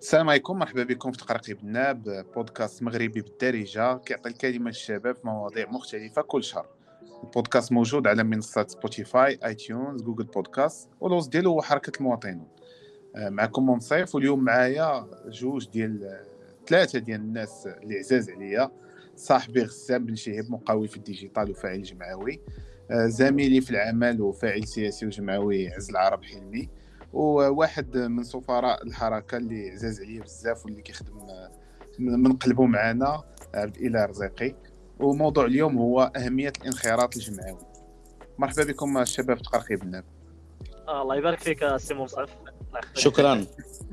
السلام عليكم مرحبا بكم في تقرقيب الناب بودكاست مغربي بالدارجة. كيعطي الكلمة للشباب في مواضيع مختلفة كل شهر. البودكاست موجود على منصات سبوتيفاي اي تيونز جوجل بودكاست والوصف ديالو هو حركة المواطنين. آه، معكم منصيف واليوم معايا جوج ديال ثلاثة ديال الناس اللي عزاز عليا. صاحبي غسان بن شهيب مقاول في ال digital وفاعل جمعوي. آه، زميلي في العمل وفاعل سياسي وجمعوي عز العرب حلمي. وواحد من سفراء الحركة اللي عزاز عليا بزاف واللي كيخدم من قلبه معنا عبد الاله رزيقي وموضوع اليوم هو أهمية الانخراط الجمعوي. مرحبا بكم الشباب تقرقيب الناب آه الله يبارك فيك سي مصعب. شكرا.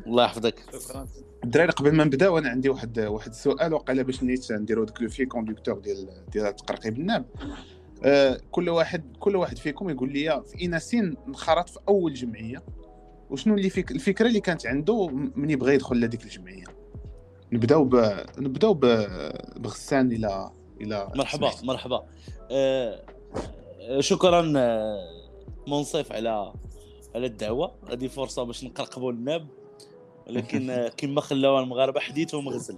الله يحفظك. شكرا. الدراري قبل ما نبداو أنا عندي واحد واحد السؤال وقيلا باش نيت نديرو داك le fil conducteur ديال ديال تقرقيب الناب آه كل واحد كل واحد فيكم يقول لي في أي سن انخرط في أول جمعية وشنو اللي فيك الفكرة اللي كانت عنده من يبغى يدخل لهذيك الجمعية. نبداو ب... نبداو ب... بغسان إلى إلى مرحبا سمحت. مرحبا. آه شكرا آه، منصف على على الدعوة. هذه فرصة باش نقرقبوا الناب. ولكن آه، كما خلاو المغاربة حديث ومغزل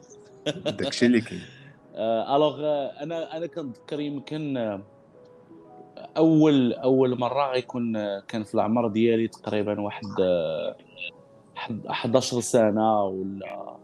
داكشي اللي كاين. الوغ أنا أنا كنتذكر يمكن أول أول مرة غيكون كان في العمر ديالي تقريبا واحد 11 سنة ولا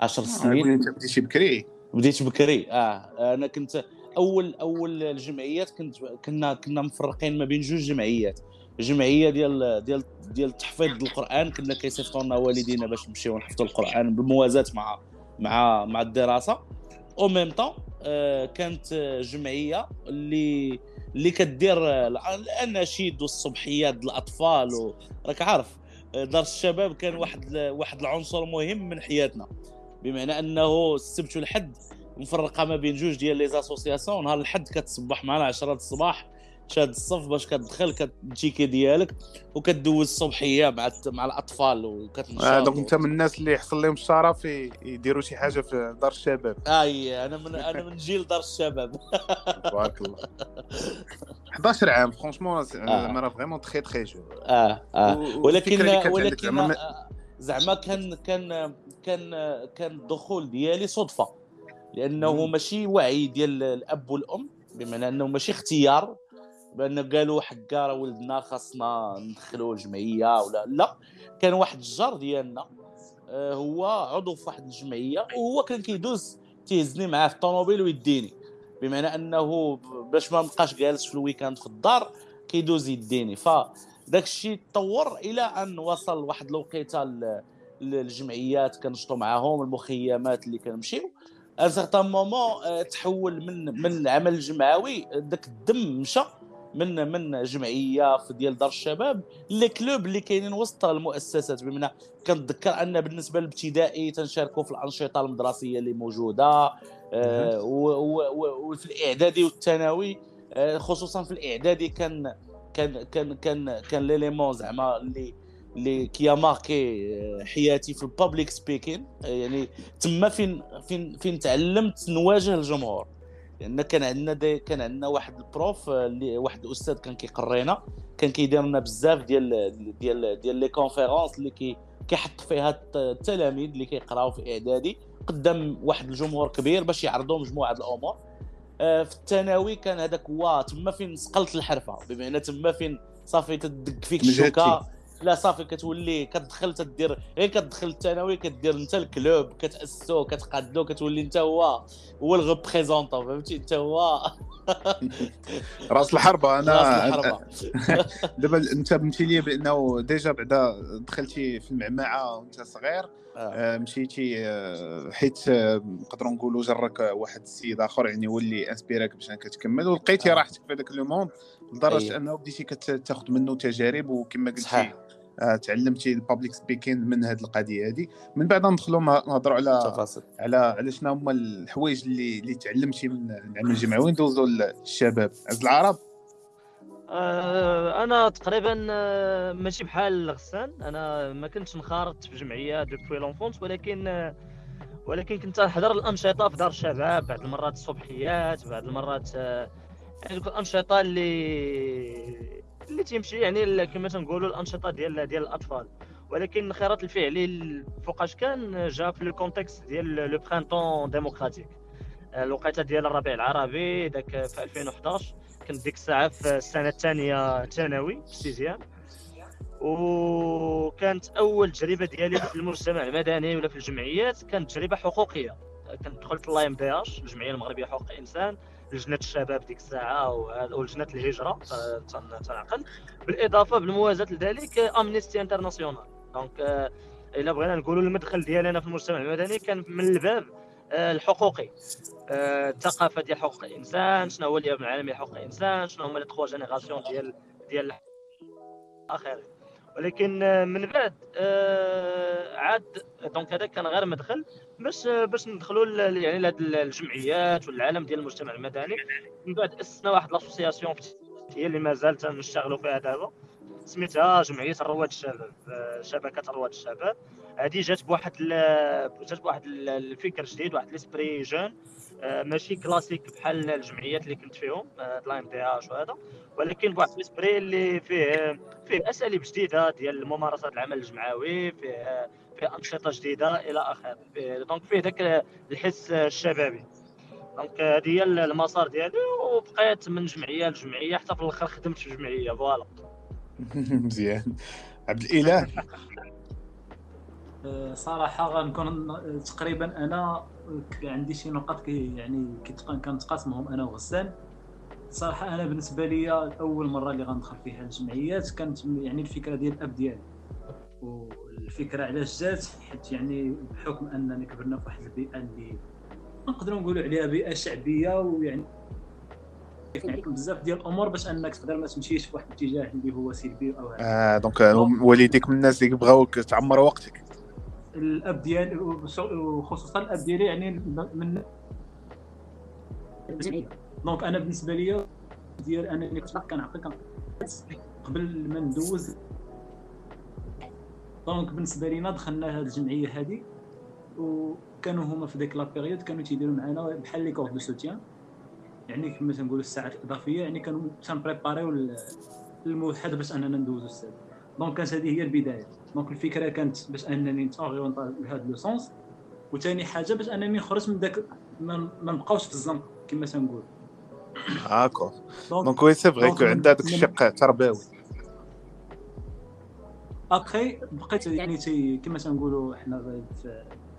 10 سنين. انت بديتي بكري؟ بديت بكري آه. أنا كنت أول أول الجمعيات كنت كنا كنا مفرقين ما بين جوج جمعيات. جمعية ديال ديال ديال تحفيظ القرآن كنا كيصيفطوا لنا والدينا باش نمشيو نحفظوا القرآن بالموازاه مع مع مع الدراسة. au même temps كانت جمعية اللي اللي كدير الاناشيد والصبحيات للاطفال وراك عارف دار الشباب كان واحد واحد العنصر مهم من حياتنا. بمعنى أنه السبت والحد مفرقة ما بين جوج ديال les associations نهار الحد كتصبح معنا 10 الصباح شاد الصف باش كتدخل كتجيكي ديالك وكدوز الصبحية مع مع الأطفال وكتنشط آه donc انت من الناس اللي يحصل لهم الشرف يديروا شي حاجة في دار الشباب. آي أنا من أنا من جيل دار الشباب. تبارك الله. 11 عام franchement زعما vraiment très très jeune. آه آه. ولكن ولكن آه، زعما كان كان كان كان الدخول ديالي صدفة. لأنه ماشي وعي ديال الأب والأم بمعنى أنه ماشي اختيار بأن قالوا حكا راه ولدنا خاصنا ندخلوا الجمعيه ولا لا. كان واحد الجار ديالنا آه، هو عضو في واحد الجمعية وهو كان كيدوز تيهزني معاه في الطوموبيل ويديني. بمعنى أنه باش ما نبقاش جالس في ال weekend في الدار كيدوز يديني. فداك الشيء تطور إلى أن وصل واحد الوقيتة للجمعيات كنشطوا معاهم المخيمات اللي كنمشيو. à un certain moment تحول من من العمل الجمعوي داك الدم مشى. من من جمعية في ديال دار الشباب لي كلوب اللي كاينين وسط المؤسسات. بمعنى كنتذكر أن بالنسبة للابتدائي تنشاركوا في الأنشطة المدرسية اللي موجودة آه وفي الإعدادي والثانوي آه خصوصا في الإعدادي كان كان كان كان كان ليليمون زعما اللي اللي كيا ماركي آه، حياتي في البابليك سبيكين يعني تما فين فين فين تعلمت نواجه الجمهور. لأن كان عندنا des كان عندنا واحد ال prof آه، اللي واحد الأستاذ كان كيقرينا كان كيدير لنا بزاف ديال ديال ديال les conférences اللي كي كيحط فيها التلاميذ اللي كيقراو في إعدادي. قدام واحد الجمهور كبير باش يعرضوا مجموعة الأمور. آه، في الثانوي كان هذاك هو تما فين صقلت الحرفة. بمعنى تما فين صافي تدق فيك الشوكة. لا صافي كتولي كتدخل تدير غير كتدخل الثانوي كدير انت ال club كتأسسو كتقادو كتولي انت هو هو ال représentant فهمتي انت هو راس الحربة أنا راس الحربة دابا أنت بنتي لي بأنه déjà بعدا دخلتي في المعمعة وأنت صغير آه. آه مشيتي آه حيت آه نقدروا نقولوا جرك واحد السيد آخر يعني هو اللي inspirاك باش كتكمل ولقيتي آه. راحتك في هذاك le monde لدرجة أيه. أنه بديتي كتاخذ منه تجارب وكما قلتي تعلمتي ال public speaking من هذه القضية هذه من بعد ندخلوا نهضروا على تفاصيل. على على شنو هما الحوايج اللي اللي تعلمتي من العمل الجمعوي ندوزوا للشباب عز العرب. آه أنا تقريبا آه، ماشي بحال غسان. أنا ما كنتش انخرطت في جمعية دوبوي لونفونس ولكن آه، ولكن كنت نحضر الأنشطة في دار الشباب. بعض المرات الصبحيات بعض المرات يعني الانشطه اللي اللي تيمشي يعني كما تنقولوا الأنشطة ديال ديال الأطفال. ولكن الانخراط الفعلي فوقاش كان جا في le contexte ديال le printemps démocratique الوقيتة ديال الربيع العربي داك في 2011 كنت ديك الساعة في السنة الثانية ثانوي sixième وكانت أول تجربة ديالي في المجتمع المدني ولا في الجمعيات كانت تجربة حقوقية. كنت دخلت AMDH الجمعية المغربية حقوق الإنسان. لجنه الشباب ديك الساعة ولجنه الهجرة تنعقل بالإضافة بالموازاه لذلك Amnesty International donc إلا بغينا نقولوا المدخل ديالنا في المجتمع المدني كان من الباب آه، الحقوقي. آه، الثقافة ديال حقوق الإنسان شنو هو اليوم العالمي لحقوق الإنسان شنو هما les trois générations ديال ديال اخره ولكن آه، من بعد عاد donc هذا كان غير مدخل باش باش ندخلوا يعني لهاد الجمعيات والعالم ديال المجتمع المدني. من بعد أسسنا واحد l'association هي اللي مازال تنشتغلوا فيها دابا. سميتها جمعية رواد الشباب شبكة رواد الشباب. هذه جات بواحد جات بواحد الفكر جديد واحد l'esprit jeune. آه، ماشي كلاسيك بحال الجمعيات اللي كنت فيهم l'AMDH وهذا ولكن بواحد l'esprit اللي فيه فيه أساليب جديدة ديال ممارسه العمل الجمعوي فيه فيه أنشطة جديدة إلى اخره donc فيه ذاك الحس الشبابي. donc هذه هي المسار ديالي وبقيت من جمعية لجمعية حتى في الآخر خدمت في جمعية voilà. مزيان. عبد الإله. صراحة غنكون تقريبا أنا عندي شي نقاط يعني كنتقاسمهم أنا وغسان صراحة أنا بالنسبة لي أول مرة اللي غندخل فيها الجمعيات كانت يعني الفكرة ديال الأب ديالي. والفكرة علاش جات؟ حيت يعني بحكم أنني كبرنا في واحد البيئة اللي نقدروا نقولوا عليها بيئة شعبية ويعني يعني بزاف ديال الأمور باش أنك تقدر ما تمشيش في واحد الاتجاه اللي هو سلبي أو آه donc والديك من الناس اللي بغاوك تعمر وقتك. الاب ديالي وخصوصا الاب ديالي يعني من donc أنا بالنسبة لي ديال انني كنت كنعقل قبل ما ندوز. donc بالنسبة لينا دخلنا هذه الجمعية هذه وكانوا هما في ديك la période كانوا تيديروا معنا بحال les cours de soutien. يعني كما تنقولوا الساعات الإضافية يعني كانوا تن prépareيو الموحد باش أننا ندوزو الساعة. donc كانت هذه هي البداية. donc الفكرة كانت باش أنني نت orienta لهذا le sens. وثاني حاجة باش أنني نخرج من داك ما نبقاوش في الزنق كما تنقول هاكو donc oui c'est vrai que عندها داك الشق تربوي. ابخي بقيت يعني كما تنقولوا حنا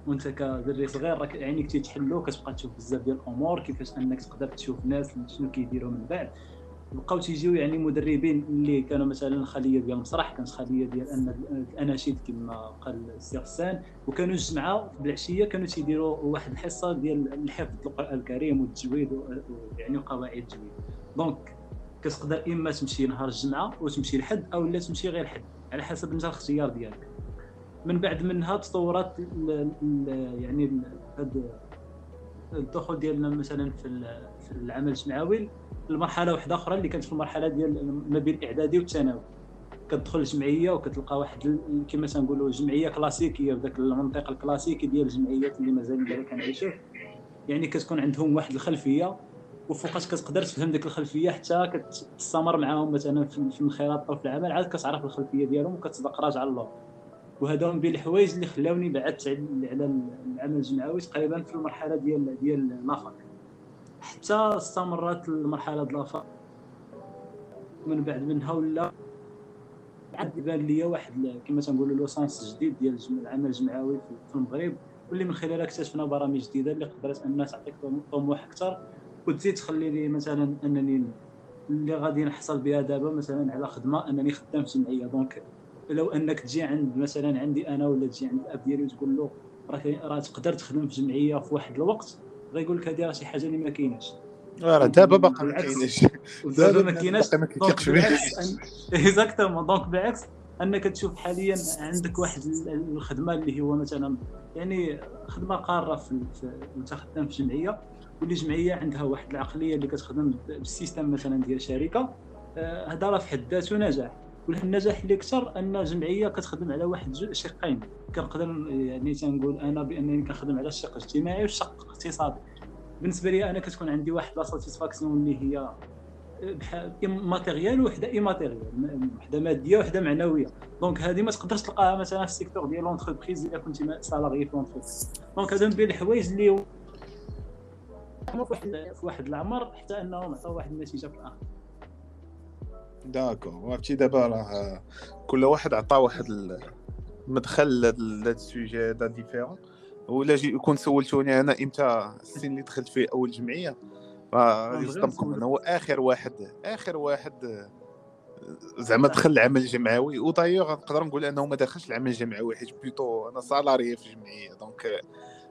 وانت كدري صغير راك عينيك تيتحلوا كتبقى تشوف بزاف ديال الأمور كيفاش أنك تقدر تشوف ناس شنو كيديروا من بعد. بقاو تيجيو يعني مدربين اللي كانوا مثلا خلية ديال المسرح كانت خلية ديال الأناشيد كما قال السي غسان وكانوا الجمعه بالعشية كانوا تيديروا واحد الحصة ديال الحفظ القرآن الكريم والتجويد يعني وقواعد التجويد. دونك كتقدر إما تمشي نهار الجمعة وتمشي لحد أو لا تمشي غير حد على حسب أنت الاختيار ديالك. من بعد منها تطورات يعني هاد الدخول ديالنا مثلا في في العمل الجمعوي المرحله واحدة أخرى اللي كانت في المرحلة ديال ما بين الإعدادي والثانوي. كتدخل الجمعية وكتلقى واحد كما تنقولوا جمعية كلاسيكية بذاك المنطق الكلاسيكي ديال الجمعيات اللي مازال دابا كنعيشوا يعني كتكون عندهم واحد الخلفية وفوقاش كتقدر تفهم ديك الخلفية حتى كتستمر معاهم مثلا في انخراط في العمل عاد كتعرف الخلفية ديالهم وكتبقى راجع اللور وهذا من بين الحوايج اللي خلاوني بعدت على العمل الجمعوي تقريبا في المرحلة ديال ديال la fac حتى استمرت المرحلة ديال من بعد منها ولا عاد بان ليا واحد كما تنقولوا le sens جديد ديال العمل الجمعوي في المغرب واللي من خلالها اكتشفنا برامج جديدة اللي قدرت أنها تعطيك طموح أكثر وتزيد تخلي لي مثلا أنني اللي غادي نحصل بها دابا مثلا على خدمة أنني خدام في جمعية. donc لو أنك تجي عند مثلا عندي أنا ولا تجي عند الأب ديالي وتقول له راه تقدر تخدم في جمعية في واحد الوقت غيقول لك هذه راه شي حاجة اللي ما كايناش. راه دابا باقي ما كايناش دابا ما كايناش. ما exactement donc بالعكس أنك تشوف حاليا عندك واحد الخدمة اللي هو مثلا يعني خدمة قارة في انت خدام في جمعية واللي جمعية عندها واحد العقلية اللي كتخدم بال système مثلا ديال شركة. آه، هذا راه في حد ذاته نجاح والنجاح اللي أكثر أن الجمعية كتخدم على واحد شقين كنقدر يعني تنقول أنا بأنني كنخدم على الشق الاجتماعي والشق الاقتصادي. بالنسبة لي أنا كتكون عندي واحد la satisfaction اللي هي matérielle وحدة immatérielle وحدة مادية وحدة معنوية. donc هذه ما تقدرش تلقاها مثلا في ال secteur ديال l'entreprise إلا كنتي salarié في l'entreprise donc هذا من بين الحوايج اللي في واحد العمر حتى انهم عطاو واحد النتيجة في الآخر. d'accord. عرفتي دابا راه كل واحد عطى واحد المدخل لهذا ال sujet هذا différent. ولا جي يكون سولتوني أنا إمتى السن اللي دخلت فيه أول جمعية. فيصدمكم أنا هو آخر واحد آخر واحد زعما دخل العمل الجمعوي. ودايوغ نقدر نقول أنه ما دخلش العمل الجمعوي حيت plutôt أنا salarié في الجمعية. donc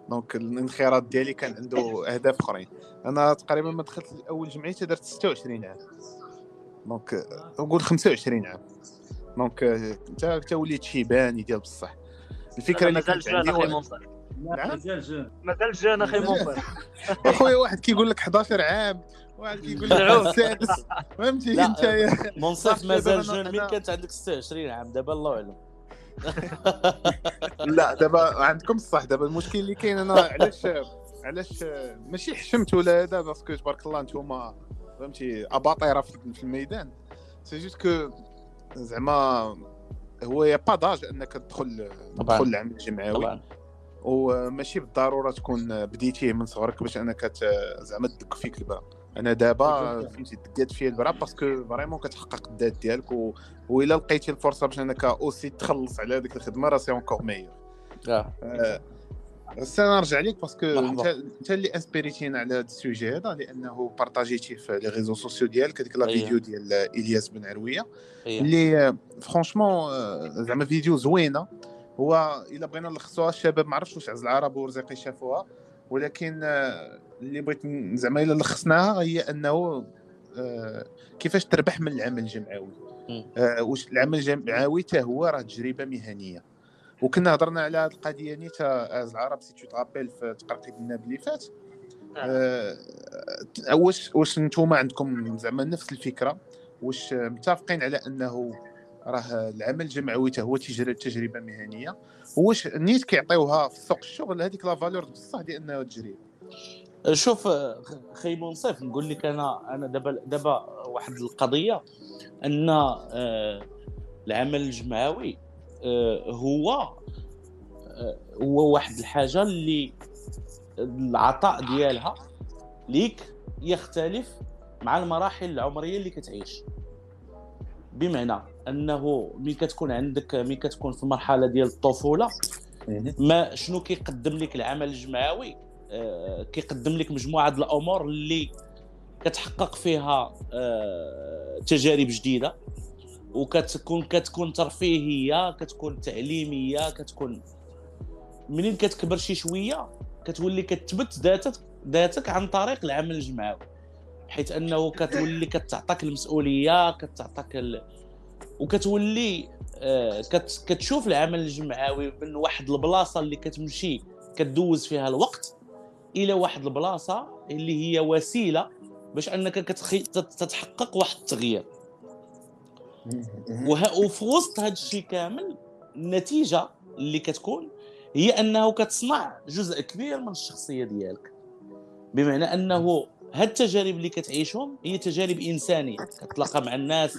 donc الانخراط ديالي كان عنده أهداف أخرين. أنا تقريبا ما دخلت اول جمعية درت 26 عام. donc نقول 25 عام. donc انت انت وليت شيباني ديال بصح. الفكرة اللي كانت عندي نعم؟ مازال جون مازال جون أخي مونطير أخويا واحد كيقول لك 11 عام واحد كيقول لك سادس فهمتي؟ أنت منصف مازال جون مين كانت عندك 26 عام؟ دابا الله أعلم. لا دابا عندكم الصح. دابا المشكل اللي كاين أنا علاش علاش ماشي حشمت ولا هذا؟ باسكو تبارك الله نتوما فهمتي اباطيره في الميدان. سي جوست كو زعما il y a pas d'âge أنك تدخل تدخل العمل الجمعوي وماشي بالضرورة تكون بديتيه من صغرك باش أنك زعما تدق فيك البرا أنا دابا فهمتي دقات فيا البرا parce que vraiment كتحقق الذات ديالك و... وإلا لقيتي الفرصة باش أنك aussi تخلص على هذيك الخدمة راه c'est encore meilleur آه, آه، أنا نرجع ليك parce que انت اللي اسبيريتينا على هذا ال sujet هذا لأنه بارطاجيتيه في les réseaux sociaux ديالك هذيك la vidéo ديال إلياس بن عروية. اللي franchement زعما فيديو زوينة. هو إلا بغينا نلخصوها الشباب ما عرفتش واش عز العرب ورزيقي شافوها. ولكن اللي بغيت زعما إلا لخصناها هي أنه كيفاش تربح من العمل الجمعوي. واش العمل الجمعوي حتى هو راه تجربة مهنية. وكنا هضرنا على هذه القضية نيت آ عز العرب si tu te rappelles في تقرقيب الناب اللي فات أه. واش واش نتوما عندكم زعما نفس الفكرة؟ واش متفقين على أنه راه العمل الجمعوي هو تجربة مهنية؟ واش نيت كيعطيوها في سوق الشغل هذيك لا فالور بصح ديال أنها تجربه شوف خي منصف نقول لك أنا أنا دابا دابا واحد القضية أن آه، العمل الجمعوي آه، هو آه، هو واحد الحاجة اللي العطاء ديالها ليك يختلف مع المراحل العمرية اللي كتعيش. بمعنى أنه ملي كتكون عندك ملي كتكون في المرحله ديال الطفولة ما شنو كيقدم لك العمل الجمعوي آه كيقدم لك مجموعة الأمور اللي كتحقق فيها آه تجارب جديدة. وكتكون كتكون ترفيهية كتكون تعليمية كتكون منين كتكبر شي شوية كتولي كتثبت ذاتك ذاتك عن طريق العمل الجمعوي حيث أنه كتولي كتعطاك المسؤولية كتعطاك ال... وكتولي آه كت... كتشوف العمل الجمعوي من واحد البلاصة اللي كتمشي كتدوز فيها الوقت إلى واحد البلاصة اللي هي وسيلة باش أنك كتخي... تتحقق واحد التغيير. وفي وسط هذا الشيء كامل النتيجة اللي كتكون هي أنه كتصنع جزء كبير من الشخصية ديالك. بمعنى أنه هاد التجارب اللي كتعيشهم هي تجارب إنسانية. كتلاقى مع الناس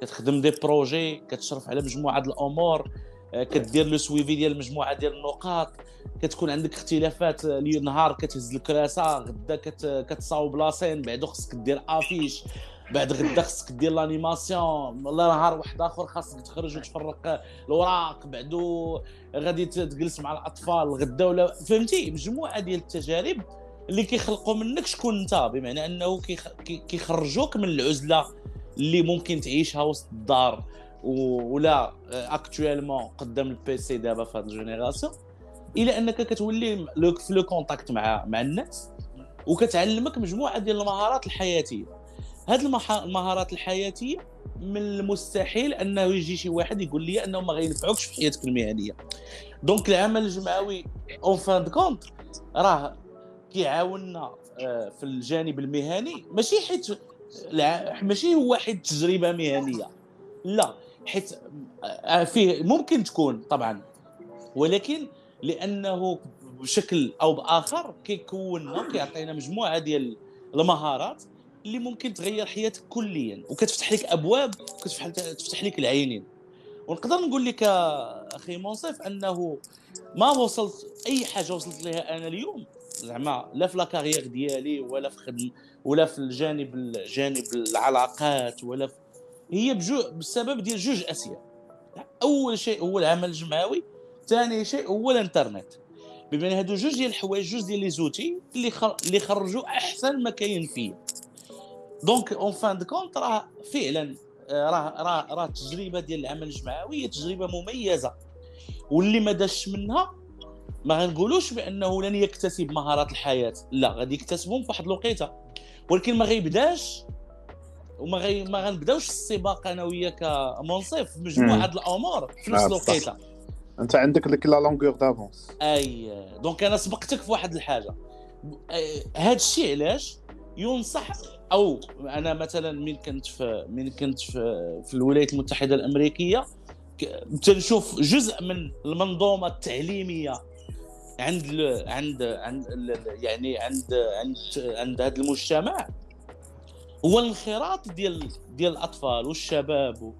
كتخدم des projets كتشرف على مجموعة الأمور آه، كدير le suivi ديال مجموعة ديال النقاط كتكون عندك اختلافات آه، نهار كتهز الكراسا غدا كتصاوب la scène بعدو خصك دير affiche بعد غدا خصك دير l'animation ولا نهار واحد آخر خاصك تخرج وتفرق الاوراق بعدو غادي تجلس مع الأطفال غدا ولا فهمتي؟ مجموعة ديال التجارب اللي كيخلقوا منك شكون أنت. بمعنى أنه كيخرجوك من العزلة اللي ممكن تعيشها وسط الدار. ولا actuellement قدام ال PC دابا في هذه ال génération إلى أنك كتولي في le contact مع مع الناس وكتعلمك مجموعة ديال المهارات الحياتية. هذه المهارات الحياتيه من المستحيل انه يجي شي واحد يقول لي انه ما غينفعوكش في حياتك المهنية. donc العمل الجمعوي en fin de compte راه كيعاوننا آه، في الجانب المهني. ماشي حيت ماشي هو حيت تجربة مهنية. لا حيت آه، فيه ممكن تكون طبعا. ولكن لأنه بشكل أو بآخر كيكوننا كيعطينا مجموعة ديال المهارات اللي ممكن تغير حياتك كليا وكتفتح لك أبواب كتفتح تفتح لك العينين. ونقدر نقول لك أخي منصف أنه ما وصلت أي حاجة وصلت لها أنا اليوم. زعما لا في لاكارير ديالي ولا في خدم ولا في الجانب الجانب العلاقات ولا في هي بجو بسبب ديال جوج اشياء أول شيء هو العمل الجمعوي ثاني شيء هو الإنترنت. بما ان هادو جوج ديال الحوايج جوج ديال les outils اللي. اللي خرجوا أحسن ما كاين فيا. donc en fin de compte راه فعلا آه، راه راه راه التجربه ديال العمل الجمعوي هي تجربة مميزة. واللي ما داش منها ما غنقولوش بأنه لن يكتسب مهارات الحياة. لا غادي يكتسبهم في واحد الوقيتة. ولكن ما غيبداش وما غي ما غنبداوش السباق أنا وياك كمنصف في مجموعة الأمور في نفس آه، الوقيتة. أنت عندك ديك la longueur d'avance. أي donc أنا سبقتك في واحد الحاجة. هذا الشيء علاش؟ ينصح أو أنا مثلا من كنت في من كنت في, في الولايات المتحدة الأمريكية تنشوف جزء من المنظومة التعليمية عند ال عند عند يعني عند عند عند هذا المجتمع. هو الانخراط ديال ديال الأطفال والشباب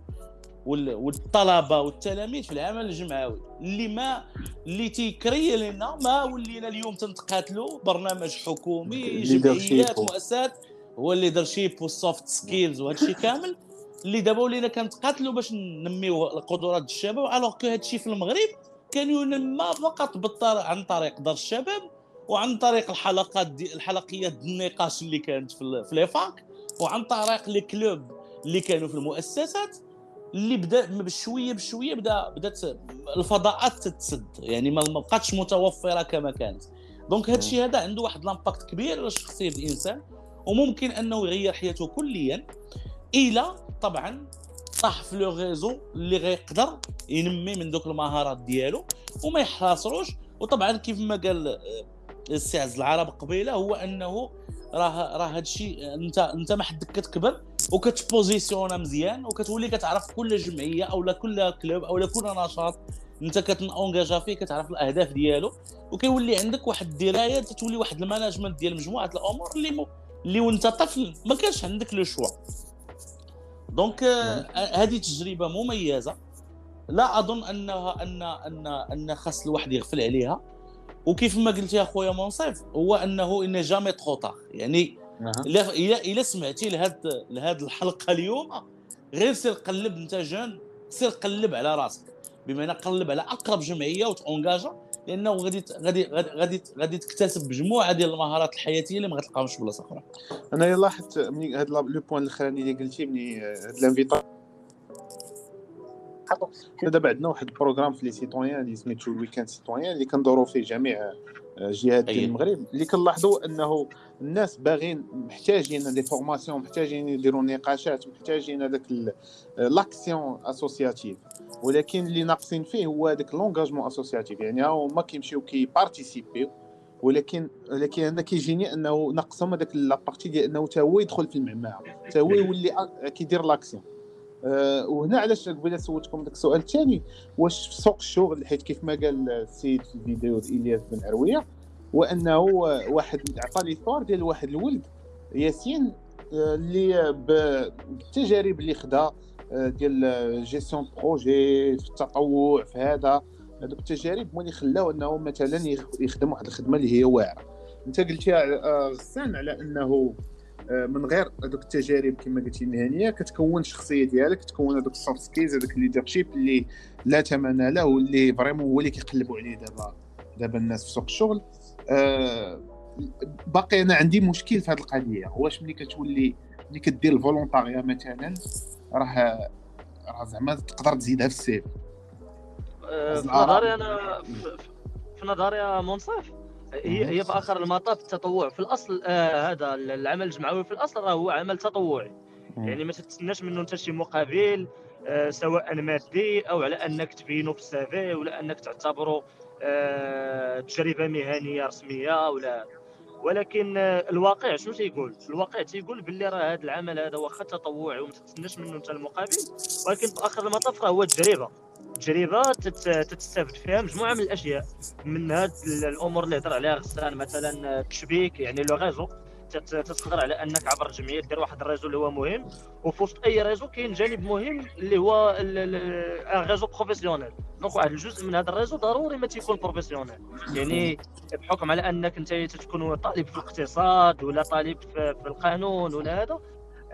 والطلبة والتلاميذ في العمل الجمعوي اللي ما اللي تيكري لنا ما ولينا اليوم تنتقاتلوا برنامج حكومي جمعيات مؤسسات هو ال leadership وال soft skills وهذا الشيء كامل اللي دابا ولينا كنتقاتلوا باش ننميو القدرات الشباب. Alors que هذا الشيء في المغرب كان ينمى فقط بالطر... عن طريق دار الشباب وعن طريق الحلقات دي الحلقات النقاش اللي كانت في, في les facs وعن طريق les clubs اللي كانوا في المؤسسات. اللي بدا بشويه بشويه بدا بدات الفضاءات تتسد. يعني ما بقاتش متوفره كما كانت. donc هذا الشيء هذا عنده واحد l'impact كبير على شخصية الإنسان وممكن أنه يغير حياته كليا إلى طبعا طاح في le réseau اللي غيقدر ينمي من دوك المهارات ديالو وما يحاصروش. وطبعا كيف ما قال آه، السي عز العرب قبيلة هو أنه راه راه هادشي أنت أنت ما حدك كتكبر وكت positionner مزيان وكتولي كتعرف كل جمعية أو كل club أو كل نشاط. أنت كتنونجاجا فيه كتعرف الأهداف ديالو. وكيولي عندك واحد الدراية تولي واحد ال management ديال مجموعة الأمور اللي م... اللي وأنت طفل ما كانش عندك le choix. donc هذه تجربة مميزة. لا أظن انها ان ان أن خاص الواحد يغفل عليها. وكيف ما قلت يا خويا منصف هو أنه il n'est jamais trop tard يعني الا الا سمعتي لهاد لهاد الحلقة اليوم غير سير قلب أنت jeune سير قلب على راسك. بمعنى قلب على أقرب جمعية وتونجاجا لأنه غادي غادي غادي غادي تكتسب مجموعة ديال المهارات الحياتية اللي ما غتلقاهمش في بلاصة أخرى. أنا لاحظت من هذا le point الأخراني اللي قلتي من هاد l'invité حنا دابا عندنا واحد ال programme في les citoyens اللي سميتو le weekend citoyen اللي كندورو فيه جميع جهات ديال المغرب اللي كنلاحظوا أنه الناس باغيين محتاجين des formations محتاجين يديروا نقاشات محتاجين هذاك l'action associative ولكن اللي ناقصين فيه هو هذاك l'engagement associatif يعني هما كيمشيو كي participer يو ولكن ولكن أنا كيجيني أنه ناقصهم هذاك la partie ديال أنه حتى هو يدخل في المعمعه حتى هو يولي كيدير l'action أه وهنا علاش قبيله سولتكم داك السؤال الثاني واش في سوق الشغل حيت كيف ما قال السيد في الفيديو إلياس بن عرويه وأنه واحد عطى لي صور ديال واحد الولد ياسين آه، اللي بالتجارب اللي خدا آه، ديال جيستيون بروجي في التطوع في هذا. هذوك التجارب هما اللي خلاو أنه مثلا يخدم واحد الخدمة اللي هي واعرة. أنت قلتي آه، غسان على أنه من غير هذوك التجارب كما قلتي المهنيه كتكون الشخصية ديالك تكون هذوك ال soft skills هذوك ال leadership اللي لا ثمن له واللي vraiment هو اللي كيقلبوا عليه دابا دابا الناس في سوق الشغل. آه، باقي أنا عندي مشكل في هذه القضية واش ملي كتولي ملي كدير ال volontariat مثلا راه راه زعما تقدر تزيدها في السيف آه، في نظري أنا في نظري منصف هي هي في آخر المطاف التطوع في الأصل آه هذا العمل الجمعوي في الأصل راه هو عمل تطوعي. يعني ما تتسناش منه أنت شي مقابل آه سواء مادي أو على أنك تبينه في السيفي ولا أنك تعتبره آه، تجربة مهنية رسمية ولا. ولكن آه، الواقع شنو تيقول؟ الواقع تيقول باللي راه هذا العمل هذا واخا تطوعي وما تستناش منه أنت المقابل ولكن في آخر المطاف راه هو تجربة. تجربة تتستافد فيها مجموعة من الأشياء. من هاد الأمور اللي هضر عليها غسان مثلا التشبيك يعني le réseau تقدر على أنك عبر الجمعية دير واحد ال réseau اللي هو مهم وفي وسط أي réseau كاين جانب مهم اللي هو un réseau professionnel donc واحد الجزء من هذا ال réseau ضروري ما تيكون professionnel يعني بحكم على أنك أنت تكون طالب في الاقتصاد ولا طالب في القانون ولا هذا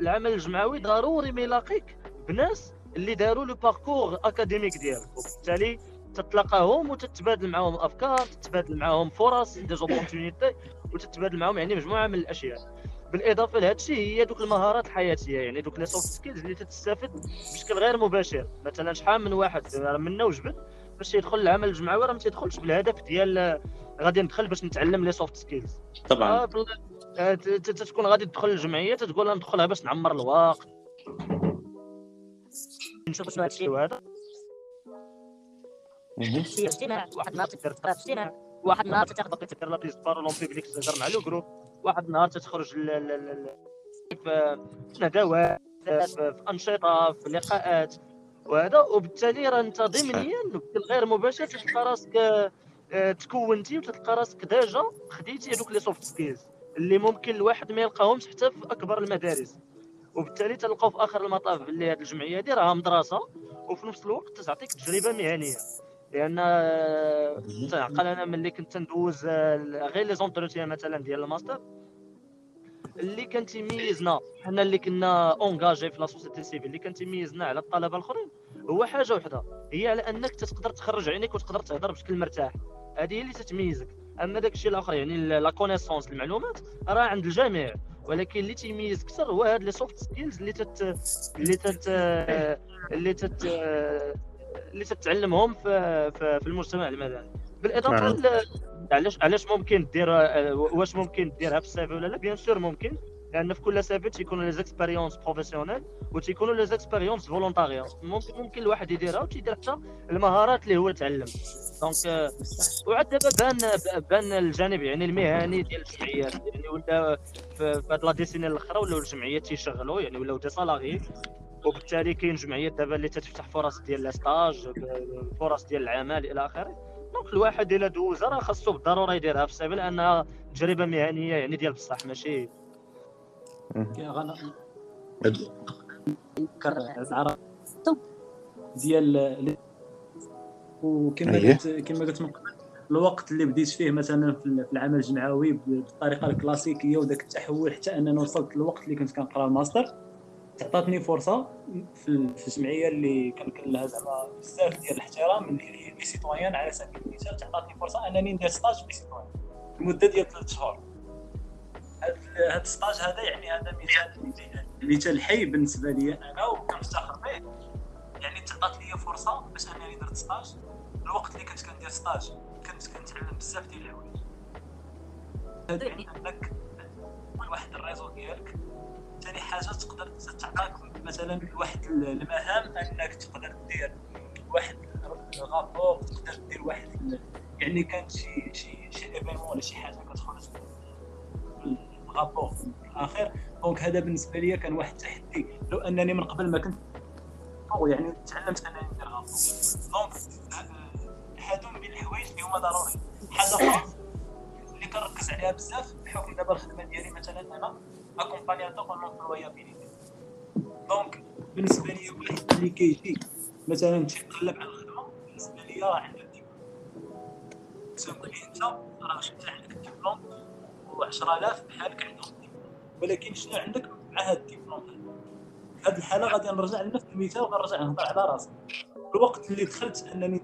العمل الجمعوي ضروري ما يلاقيك بناس اللي داروا le parcours académique ديالك وبالتالي تتلاقاهم وتتبادل معاهم افكار تتبادل معاهم فرص des opportunités وتتبادل معاهم يعني مجموعة من الأشياء. بالإضافة لهذا الشيء هي دوك المهارات الحياتية يعني دوك les soft skills اللي تستافد بشكل غير مباشر. مثلا شحال من واحد منا وجبد باش يدخل العمل الجمعوي راه ما تيدخلش بالهدف ديال غادي ندخل باش نتعلم les soft skills طبعا. آه تكون غادي تدخل الجمعية تقول ندخلها باش نعمر الوقت. نشوف شنو هادشي. وهذا واحد النهار تقدر تقرا في اجتماع واحد النهار تاخذ بقيت دير la parole publique تهضر مع le groupe. واحد النهار تخرج في ندوات في أنشطة في لقاءات. وهذا وبالتالي راه انت ضمنيا بشكل غير مباشر تلقى راسك آه، تكونتي وتلقى راسك déjà خديتي هذوك les soft skills اللي ممكن الواحد ما يلقاهمش حتى في أكبر المدارس. وبالتالي تلقاو في آخر المطاف باللي هذه الجمعية هذه راها مدرسه وفي نفس الوقت تعطيك تجربة مهنية. لأن تعقل أنا ملي كنت ندوز غير les entretiens مثلا ديال الماستر اللي كان تيميزنا حنا اللي كنا engagés في la société civile اللي كان تيميزنا على الطلبة الآخرين هو حاجة وحدة هي على أنك تقدر تخرج عينيك وتقدر تهضر بشكل مرتاح. هذه هي اللي تتميزك. أما داك الشيء الآخر يعني la connaissance المعلومات راه عند الجميع. ولكن اللي تيميز أكثر هو هاد les soft skills اللي تت اللي تت اللي تت اللي تتعلمهم في في المجتمع المدني. بالإضافة نعم. علاش علاش ممكن دير واش ممكن ديرها في ال CV ولا لا؟ bien sûr ممكن. لأن في كل CV تيكونوا les expériences professionnelles وتيكونوا les expériences volontariat ممكن ممكن الواحد يديرها وتيدير حتى المهارات اللي هو تعلم donc وعاد دابا بان بان الجانب يعني المهني ديال الجمعيات يعني ولا في هاد la décennie الاخرى ولاو الجمعيات تيشغلوا يعني ولاو des salariés وبالتالي كاين جمعيات دابا اللي تتفتح فرص ديال les stages فرص ديال العمل إلى اخره donc الواحد الا دوزها راه خاصو بالضروره يديرها في السيفي لانها تجربه مهنيه يعني ديال بصح ماشي ديال وكما قلت كما قلت الوقت اللي بديت فيه مثلا في العمل الجمعوي بالطريقة الكلاسيكية وذاك التحول حتى اننا وصلت للوقت اللي كنت كنقرأ الماستر عطاتني فرصة في الجمعية اللي كان لها زعما بزاف ديال الاحترام من les citoyens على سبيل المثال تعطاتني فرصة أنني ندير stage في les citoyens لمدة ديال ثلاث شهور. هذا ال stage هذا يعني هذا مثال مثال حي بالنسبة لي أنا وكنفتخر به يعني تعطات لي فرصة باش أنني درت stage الوقت اللي كنت كندير stage كنت كنتعلم بزاف ديال الحوايج. هذا يعني أنك واحد ال réseau ديالك. ثاني حاجة تقدر تعطيك مثلا واحد المهام أنك تقدر دير واحد rapport تقدر دير واحد يعني كان شي شي شي événement ولا شي حاجة كتخرج ال rapport في الاخير donc هذا بالنسبة لي كان واحد التحدي لو أنني من قبل ما كنت يعني تعلمت أنني ندير rapport donc هادو من الحوايج اللي هما ضروري. حاجة أخرى اللي كنركز عليها بزاف بحكم دابا الخدمة ديالي مثلا أنا accompagnateur en employabilité donc بالنسبة لي واحد اللي كيجي مثلا تيقلب على الخدمة بالنسبة لي راه عندك الدبلوم تقول لي أنت راه انت عندك الدبلوم و10000 بحالك عندهم ولكن شنو عندك؟ مع هذا الدبلوم في هذه الحالة غادي نرجع لنفس المثال وغنرجع نهضر على راسي. الوقت اللي دخلت أنني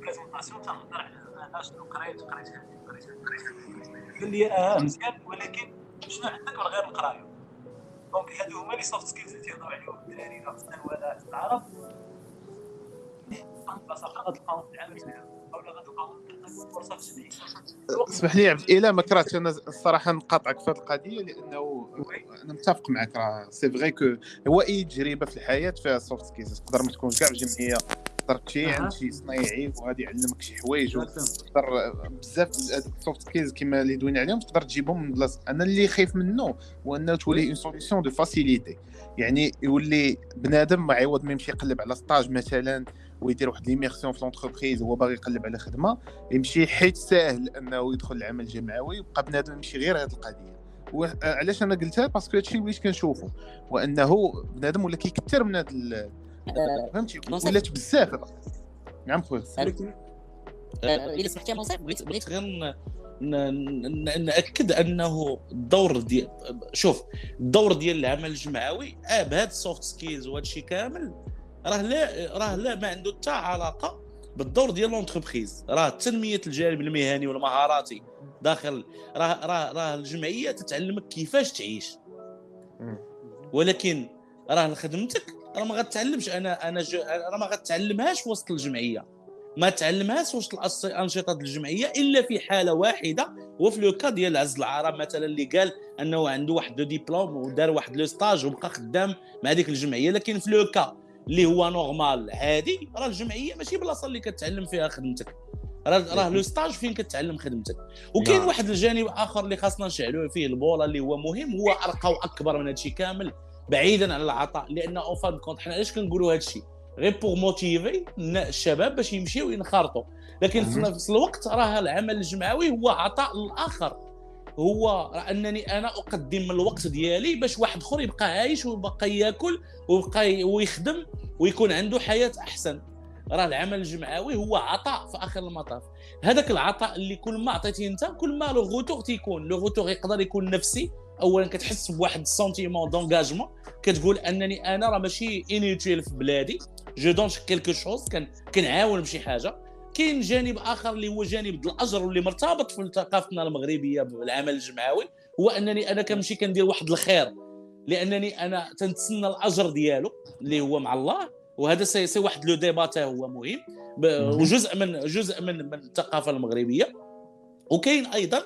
بريزونطاسيون تنهضر على أنا شنو قريت قريت قريت قال لي آه مزيان ولكن شنو عندك من غير القراية؟ donc هادو هما les soft skills اللي تيهضروا عليهم. الدراري ولا في العرب بلاصه أخرى غتلقاهم في العمل في اسمح لي عبد الاله ما كرهتش أنا الصراحه نقاطعك في هذه القضية لأنه أنا متفق معك راه. c'est vrai que هو أي تجربة في الحياة فيها soft skills تقدر ما تكون كاع جمعيه تقدر تمشي عند شي صنايعي وغادي يعلمك شي حوايج تقدر بزاف ال soft skills كما اللي دوينا عليهم تقدر تجيبهم من بلاصة. أنا اللي خايف منه هو أنه تولي une solution de facilité يعني يولي بنادم ما عوض ما يمشي يقلب على stage مثلا. ويدير واحد l'immersion في l'entreprise هو باغي يقلب على خدمة يمشي حيت ساهل أنه يدخل العمل الجمعوي يبقى بنادم يمشي غير هذه القضية. علاش أنا قلتها؟ parce que هادشي وليت كنشوفو وانه بنادم ولا كيكثر من هذا فهمتي؟ ولات بزاف نعم خويا. إلا سمحتي بغيت بغيت غير نأكد أنه الدور ديال شوف الدور ديال العمل الجمعوي آه بهذا ال soft skills وهذا الشيء كامل راه لا راه لا ما عنده حتى علاقة بالدور ديال l'entreprise راه تنميه الجانب المهني والمهاراتي داخل راه راه راه الجمعية تتعلمك كيفاش تعيش. ولكن راه خدمتك راه ما غتعلمش. أنا أنا راه ما غتعلمهاش وسط الجمعية. ما تعلمهاش وسط الأنشطة الجمعية إلا في حالة واحدة وفي le cas ديال عز العرب مثلا اللي قال أنه عنده واحد le diplôme ودار واحد le stage وبقى خدام مع ديك الجمعية. لكن في le cas اللي هو normal. عادي راه الجمعية ماشي بلاصة اللي كتعلم فيها خدمتك. راه راه le stage فين كتعلم خدمتك. وكاين. واحد الجانب آخر اللي خاصنا نشعلوا فيه البوله اللي هو مهم هو أرقى وأكبر من هادشي كامل بعيدا عن العطاء لأن en fin de compte حنا علاش كنقولوا هادشي؟ غير pour motiver الشباب باش يمشيو ينخرطوا لكن في نفس الوقت راه العمل الجمعوي هو عطاء للاخر هو انني أنا اقدم من الوقت ديالي باش واحد اخر يبقى عايش ويبقى ياكل ويبقى ويخدم ويكون عنده حياة أحسن. راه العمل الجمعوي هو عطاء في آخر المطاف. هذاك العطاء اللي كل ما عطيتي أنت كل ما le retour تيكون. le retour يقدر يكون نفسي. اولا كتحس بواحد ال sentiment d'engagement كتقول أنني أنا راه ماشي inutile في بلادي. je donne quelque chose كنعاون بشي حاجة. كاين جانب آخر اللي هو جانب الاجر واللي مرتبط في ثقافتنا المغربية بالعمل الجمعوي هو أنني أنا كنمشي كندير واحد الخير لأنني أنا تنتسنى الاجر ديالو اللي هو مع الله وهذا سي, سي واحد le débat هو مهم. وجزء من جزء من من الثقافة المغربية. وكاين أيضا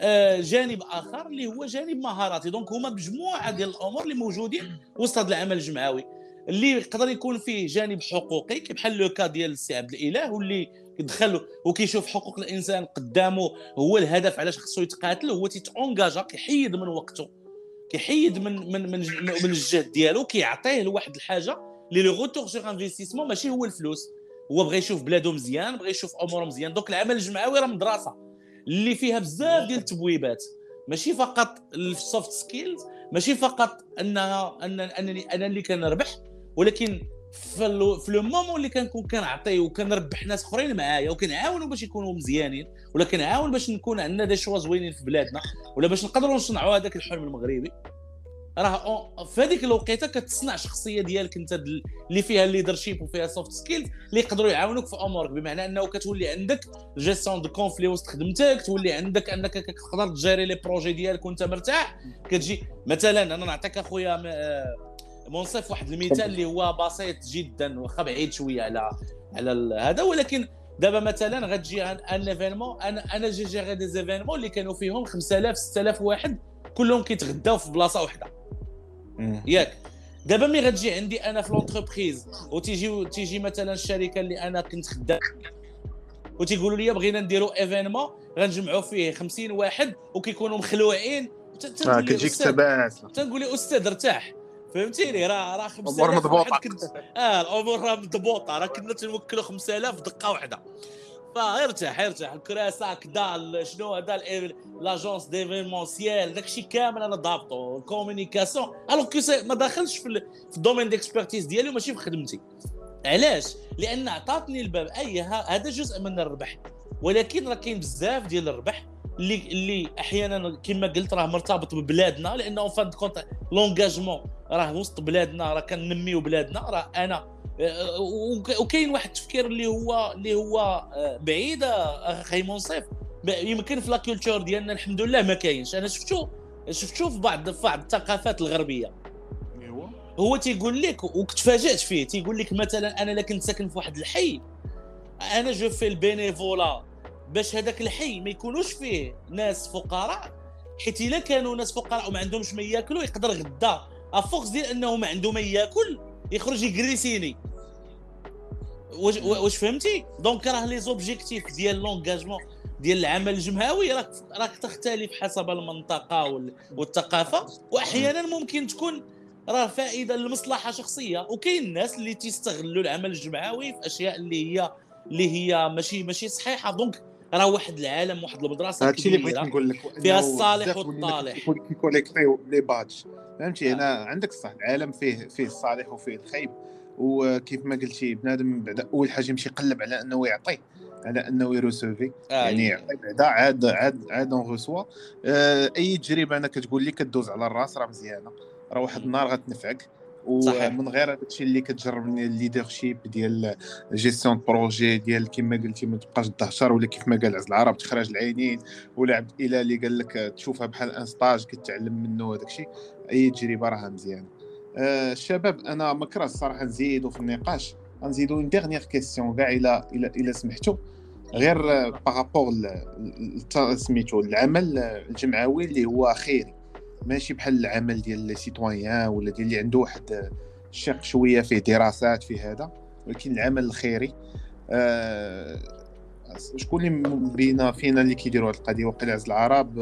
آه، جانب آخر اللي هو جانب مهاراتي. donc هما مجموعة ديال الأمور اللي موجودين وسط هذا العمل الجمعوي. اللي يقدر يكون فيه جانب حقوقي بحال le cas ديال السي عبد الإله واللي دخل وكيشوف حقوق الإنسان قدامه هو الهدف علاش خصو يتقاتل هو تي t'engage كيحيد من وقته كيحيد من من من, من الجهد ديالو كيعطيه لواحد الحاجة اللي le retour sur investissement ماشي هو الفلوس. هو بغى يشوف بلادو مزيان بغى يشوف اموره مزيان. donc العمل الجمعوي راه مدرسة اللي فيها بزاف ديال التبويبات. ماشي فقط ال soft skills ماشي فقط أنها أن أنني أنا اللي كنربح. ولكن في le moment اللي كنكون كنعطي وكنربح ناس أخرين معايا وكنعاونوا باش يكونوا مزيانين ولا كنعاون باش نكون عندنا des choix زوينين في بلادنا ولا باش نقدروا نصنعوا هذاك الحلم المغربي. راه في هذيك الوقيتة كتصنع شخصية ديالك أنت اللي فيها ال leadership وفيها soft skills اللي يقدروا يعاونوك في أمورك بمعنى أنه كتولي عندك gestion de conflit وسط خدمتك تولي عندك أنك تقدر تجاري les projets ديالك وأنت مرتاح. كتجي مثلا أنا نعطيك أخويا منصف واحد المثال اللي هو بسيط جدا واخا بعيد شوية على على هذا. ولكن دابا مثلا غتجي un événement أنا أنا j'ai géré des événements اللي كانوا فيهم 5000 6000 واحد كلهم كيتغداو في بلاصة واحدة ياك. دابا ملي غتجي عندي أنا في l'entreprise وتيجي تيجي مثلا الشركة اللي أنا كنت خدام وتيقولوا لي بغينا نديروا événement غنجمعوا فيه 50 واحد وكيكونوا مخلوعين. آه كتجيك تنقول لي أستاذ ارتاح. فهمتيني؟ راه راه 5000 الأمور مضبوطه آه الأمور راه مضبوطه راه كنا تنوكلوا 5000 دقة واحدة. فيرتاح يرتاح الكراسة كدا شنو هذا؟ l'agence d'événementiel داكشي كامل أنا ضابطه. ال communication alors que ما داخلش في, في ال domaine d'expertise ديالي وماشي في خدمتي. علاش؟ لأن عطاتني الباب. أي هذا جزء من الربح. ولكن راه كاين بزاف ديال الربح. اللي اللي أحيانا كما قلت راه مرتبط ببلادنا لأنه fin de compte l'engagement راه وسط بلادنا راه كننميو بلادنا راه أنا آه، وكاين واحد التفكير اللي هو اللي هو آه، بعيد أخي منصف يمكن في la culture ديالنا الحمد لله ما كاينش. أنا شفتو شفتو في بعض في بعض الثقافات الغربية. ايوا هو تيقول لك وتفاجأت فيه تيقول لك مثلا أنا لا كنت ساكن في واحد الحي أنا جو في البينيفولا باش هذاك الحي ما يكونوش فيه ناس فقراء حيت إلا كانوا ناس فقراء وما عندهمش ما ياكلوا يقدر غدا. افوكس ديال أنه ما عنده ما ياكل يخرج يكريسيني واش واش فهمتي؟ دونك راه لي زوبجيكتيف ديال لونغاجمون ديال العمل الجمعوي راك راك تختلف حسب المنطقة والثقافة. وأحيانا ممكن تكون راه فائدة لمصلحه شخصية. وكاين الناس اللي تيستغلوا العمل الجمعوي في أشياء اللي هي اللي هي ماشي ماشي صحيحة. دونك راه واحد العالم واحد المدرسة هادشي اللي بغيت نقول لك فيها الصالح والطالح. كيكوليكتيو لي بادج فهمتي؟ أنا عندك الصح العالم فيه فيه الصالح وفيه الخايب وكيف ما قلتي بنادم بعد أول حاجة يمشي يقلب على إنه يعطي على إنه يروسوفي آه يعني يعطي بعدا عاد عاد عاد اون غوسوا آه أي تجربة أنا كتقول لي كدوز على الرأس راه مزيانة. راه واحد النهار غتنفعك. ومن غير هذاك الشيء اللي كتجرب من ال leadership ديال جيستيون بروجي ديال كما قلتي ما تبقاش تحشر ولا كيف ما قال عز العرب تخرج العينين ولا عبد الاله اللي قال لك تشوفها بحال un stage كتعلم منه هذاك الشيء أي تجربة راها مزيانة. آه الشباب أنا ما كرهش الصراحة نزيدوا في النقاش نزيدوا une dernière question كاع إلى إلى سمحتوا غير بارابور سميتو العمل الجمعوي اللي هو خيري ماشي بحال العمل ديال لي سيتويان ولا ديال اللي عنده واحد الشق شوية فيه دراسات في هذا ولكن العمل الخيري. آه شكون اللي بينا فينا اللي كيديروا هذه القضية؟ وقيل عز العرب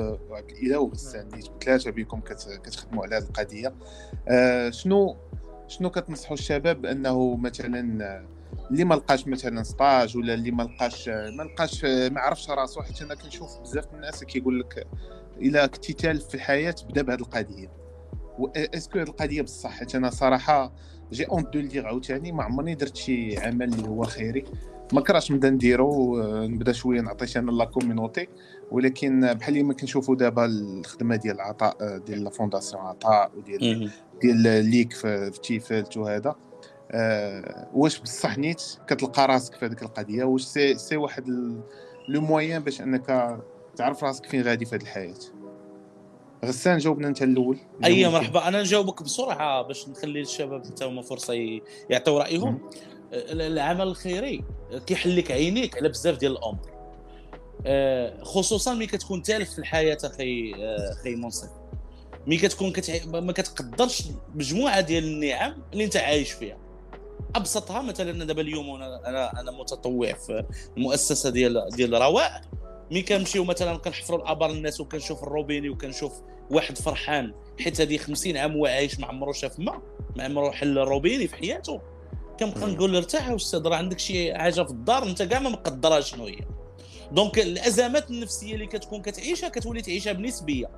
إلى وغسان ثلاثة بكم كتخدموا على هذه القضية. آه شنو شنو كتنصحوا الشباب بأنه مثلا اللي ما لقاش مثلا ستاج ولا اللي ما لقاش ما لقاش ما عرفش راسو حيت أنا كنشوف بزاف الناس كيقول لك الا كنتي تالف في الحياة بدا بهذه القضية. اسكو هذه القضية بصح حيت أنا صراحة جي اون دو لدير عاوتاني ما عمرني درت شي عمل اللي هو خيري. ما كراش نبدا نديرو نبدا شوية نعطي أنا لا كومينوتي ولكن بحال اللي ما كنشوفوا دابا الخدمة ديال العطاء ديال لا فونداسيون عطاء وديال ديال ليك في تيفالت وهذا أه واش بصح نيت كتلقى راسك في هذيك القضية؟ واش سي سي واحد لو موين باش أنك تعرف راسك فين غادي في هذه الحياة. غسان جاوبنا انت الأول. أي مرحبا. أنا نجاوبك بسرعة باش نخلي الشباب حتى هما فرصة يعطيو رأيهم. العمل الخيري كيحل لك عينيك على بزاف ديال الأمور آه، خصوصا ملي كتكون تالف في الحياة أخي أخي منصف. ملي كتكون كتع... ما كتقدرش مجموعة ديال النعم اللي أنت عايش فيها. أبسطها مثلا دابا اليوم أنا أنا متطوع في المؤسسة ديال ديال رواء. مي كنمشيو مثلا كنحفروا الأبار الناس وكنشوف الروبيني وكنشوف واحد فرحان حيت هذه 50 عام هو عايش ما عمرو شاف ما ما عمرو حل الروبيني في حياته. كنبقى نقول له ارتاح أستاذ راه عندك شي حاجة في الدار أنت كاع ما مقدرها شنو هي. donc الأزمات النفسية اللي كتكون كتعيشها كتولي تعيشها بنسبية.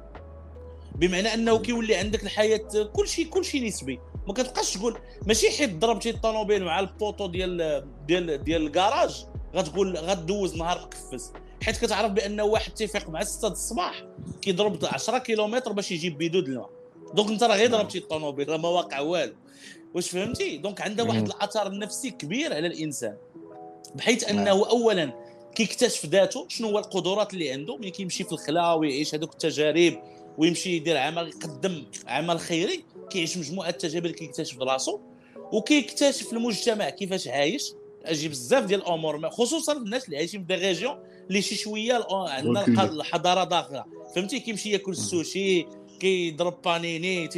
بمعنى أنه كيولي عندك الحياة كل شيء كل شيء نسبي. ما كتبقاش تقول ماشي حيت ضربتي الطوموبيل مع البوطو ديال ديال ديال الكراج غتقول غدوز نهار مكفس حيت كتعرف بان واحد كيفيق مع 6 الصباح كيضرب 10 كيلومتر باش يجيب بيدو د الماء. donc انت راه غير ضربتي الطوموبيل راه ما واقع والو. واش فهمتي؟ donc عندها واحد الاثر النفسي كبير على الإنسان. بحيث أنه اولا كيكتشف ذاته شنو هو القدرات اللي عنده ملي كيمشي في الخلا ويعيش هذوك التجارب ويمشي يدير عمل يقدم عمل خيري كيعيش مجموعة التجارب اللي كيكتشف راسو. وكيكتشف المجتمع كيفاش عايش. أجي بزاف ديال الأمور خصوصا الناس اللي عايشين في des régions اللي شي شوية عندنا الحضارة داخلة. فهمتي؟ كيمشي ياكل السوشي كيضرب بانيني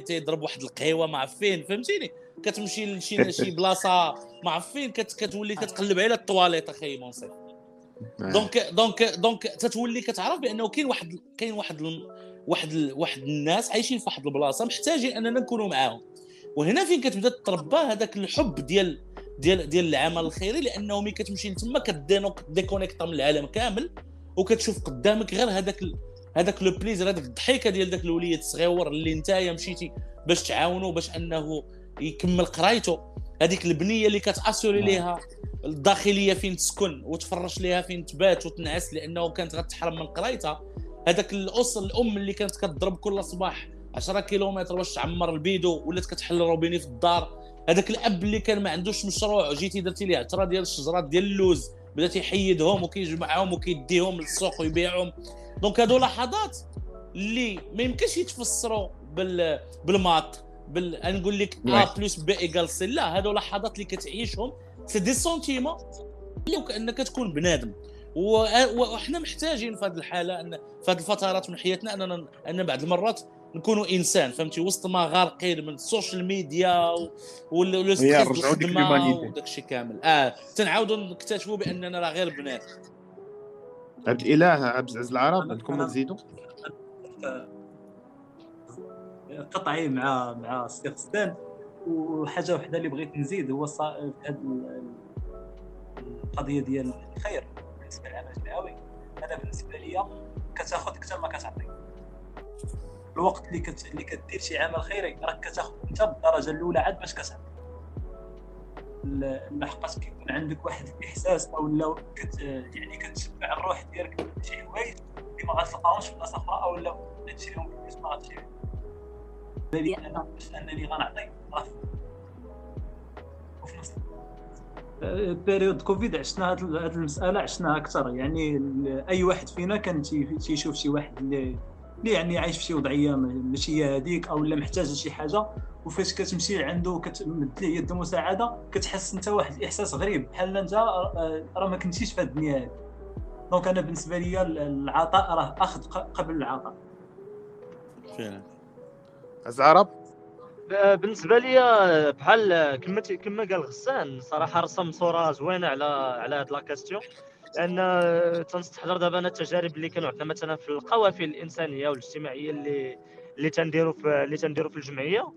تيضرب واحد القهوه ما فين فهمتيني؟ كتمشي لشي شي بلاصة ما فين كتولي كتقلب على الطواليت أخي منصف. donc donc donc تتولي كتعرف بأنه كاين واحد كاين واحد واحد واحد الناس عايشين في واحد البلاصة محتاجين أننا نكونوا معاهم. وهنا فين كتبدأ تربى هذاك الحب ديال ديال ديال العمل الخيري لأنه ملي كتمشي لتما ك déconnecta من العالم كامل وكتشوف قدامك غير هذاك هذاك le plaisir هذاك الضحيكة ديال ذاك الوليد الصغيور اللي نتايا مشيتي باش تعاونوا باش أنه يكمل قرايته. هذيك البنية اللي كتاسوري ليها الداخلية فين تسكن وتفرش ليها فين تبات وتنعس لأنه كانت غتحرم من قرايتها. هذاك الاسر الأم اللي كانت كتضرب كل صباح 10 كيلومتر باش تعمر البيدو ولات كتحل روبيني في الدار. هذاك الاب اللي كان ما عندوش مشروع جيتي درتي ليه عتره ديال الشجرات ديال اللوز بدا تيحيدهم وكيجمعهم وكيديهم للسوق ويبيعهم. donc هادو لحظات اللي ما يمكنش يتفسروا بال بال maths بال نقول لك A plus B égal C لا هادو لحظات اللي كتعيشهم c'est des sentiments اللي كأنك تكون بنادم. وحنا محتاجين في هذه الحالة إن في هذه الفترات من حياتنا اننا أن بعض المرات نكونوا إنسان فهمتي؟ وسط ما غارقين من ال social media الخدمه وداك الشيء كامل. آه تنعاودوا نكتشفوا بأننا راه غير بنادم عبد الإله عبد العزيز العرب عندكم تزيدوا؟ قطعي مع مع ستان. وحاجة وحدة اللي بغيت نزيد هو في هذه القضية ديال الخير. بالنسبة للعمل الجمعوي أنا بالنسبة لي كتاخذ أكثر ما كتعطي. الوقت اللي كت... اللي كدير شي عمل خيري. راك كتاخذ أنت بالدرجة الأولى عاد باش كتعطي لحقاش كيكون عندك واحد الإحساس أو لا كت يعني كتشبع الروح ديالك بشي حوايج اللي ما غاتلقاهمش في بلاصة أخرى أو لا تشريهم بفلوس ما غاتشريهم باللي أنا باش أنني غنعطي وفي نفس période Covid عشنا هذه المسألة عشناها أكثر. يعني أي واحد فينا كان تيشوف شي واحد اللي اللي يعني عايش في شي وضعية ماشي هي هذيك أو لا محتاج شي حاجة وفاش كتمشي عنده كتمد ليه يد المساعده كتحس أنت واحد الاحساس غريب بحال أنت راه ما كنتيش في هذه الدنيا هذه دونك أنا بالنسبة لي العطاء راه أخذ قبل العطاء. فعلا. ازعرب بالنسبة لي بحال كما كما قال غسان صراحة رسم صورة زوينة على على هاد لا كاستيون. لأن تنستحضر دابا أنا التجارب اللي كانوا عندنا مثلا في القوافل الإنسانية والاجتماعية اللي اللي تنديروا في اللي تنديروا في الجمعية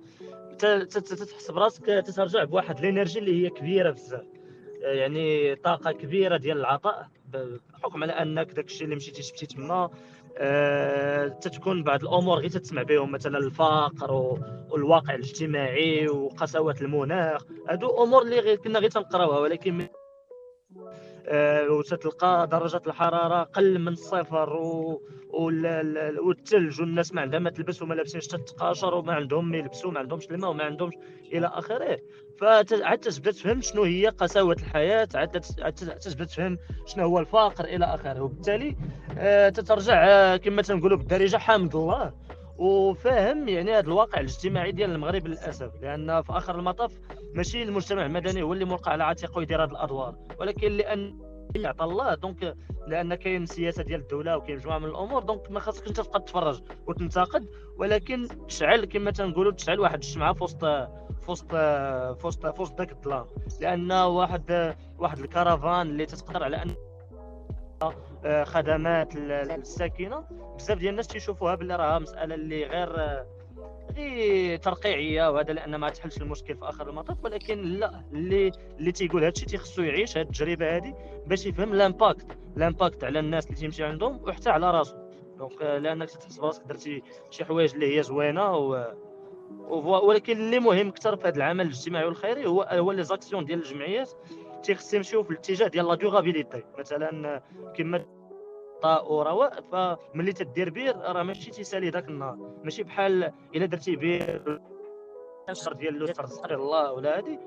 تحس براسك تترجع بواحد الإنرجي اللي هي كبيرة بزاف. يعني طاقة كبيرة ديال العطاء بحكم على أنك داك الشيء اللي مشيتي شفتي تما أه تتكون بعض الأمور غير تسمع بهم مثلا الفقر والواقع الاجتماعي وقساوة المناخ. هادو أمور اللي كنا غير تنقراوها ولكن آه، وتتلقى درجه الحرارة قل من الصفر و... والثلج والناس ما عندها ما تلبس وما لابسينش تتقاشر وما عندهم ما يلبسوا ما عندهمش الماء وما عندهمش إلى آخره. فعاد تبدا تفهم شنو هي قساوة الحياة عاد تبدا تفهم شنو هو الفقر إلى آخره. وبالتالي آه، تترجع آه، كما تنقولوا بالدارجة حامد الله. وفاهم يعني هذا الواقع الاجتماعي ديال المغرب للأسف لأن في آخر المطاف ماشي المجتمع المدني هو اللي ملقى على عاتقه يدير هذه الأدوار. ولكن لأن يعطى الله donc لأن كاين سياسة ديال الدولة وكاين مجموعة من الأمور donc ما خاصك أنت تبقى تتفرج وتنتقد. ولكن تشعل كما تنقولوا تشعل واحد الشمعة في وسط في وسط في وسط في وسط ذاك الظلام لأن واحد واحد ال caravane اللي تتقدر على أن خدمات الساكنة. بزاف ديال الناس تيشوفوها باللي راه مسألة اللي غير غير ترقيعية وهذا لأن ما تحلش المشكل في آخر المطاف. ولكن لا اللي اللي تيقول هادشي تيخصو يعيش هاد التجربة هذه باش يفهم l'impact l'impact على الناس اللي تيمشي عندهم وحتى على راسو donc آه، لأنك تحس براسك درتي شي حوايج اللي هي زوينة و ولكن اللي مهم أكثر في هذا العمل الاجتماعي والخيري هو هو les actions ديال الجمعيات. تيخص يمشيو في الاتجاه ديال la durabilité مثلا كما ورواء فملي تدير بير راه ماشي تيسالي ذاك النهار. ماشي بحال إلا درتي بير الشهر ديال لوتر صغير الله ولا هادي.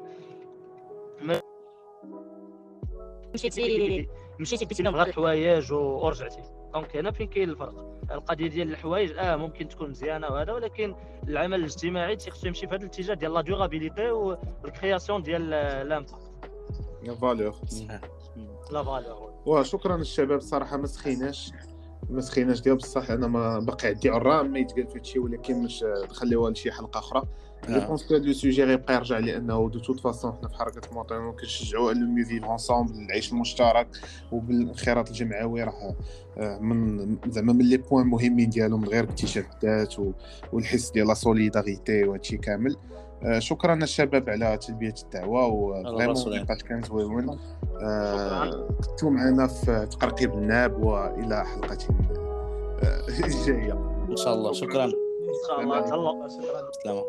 مشيتي مشيتي كنتي غير الحوايج ورجعتي. دونك هنا فين كاين الفرق؟ القضية ديال الحوايج آه ممكن تكون مزيانة وهذا ولكن العمل الاجتماعي تيخصو يمشي في هذا الاتجاه ديال لا ديغابيليتي والكرياسيون ديال لامباكت لا فالور لا فالور وشكرا الشباب صراحة ما سخيناش ما سخيناش ديال بصح أنا ما باقي عندي عرام ما يتقال في هادشي ولكن مش نخليوها لشي حلقه أخرى je pense que هذا sujet غيبقى يرجع لأنه de toute façon حنا في حركه المواطنين كنشجعوا le mieux vivre ensemble العيش المشترك وبالانخراط الجمعوي راه آه، من زعما من les points مهمين ديالهم غير اكتشاف الذات والحس ديال la solidarité وهادشي كامل آه، شكرا الشباب على تلبية الدعوة و vraiment النقاش كان زوين آه، كنتو معنا في تقرقيب الناب وإلى حلقة جاية. إن شاء الله. شكرا. إن شاء الله. سلام.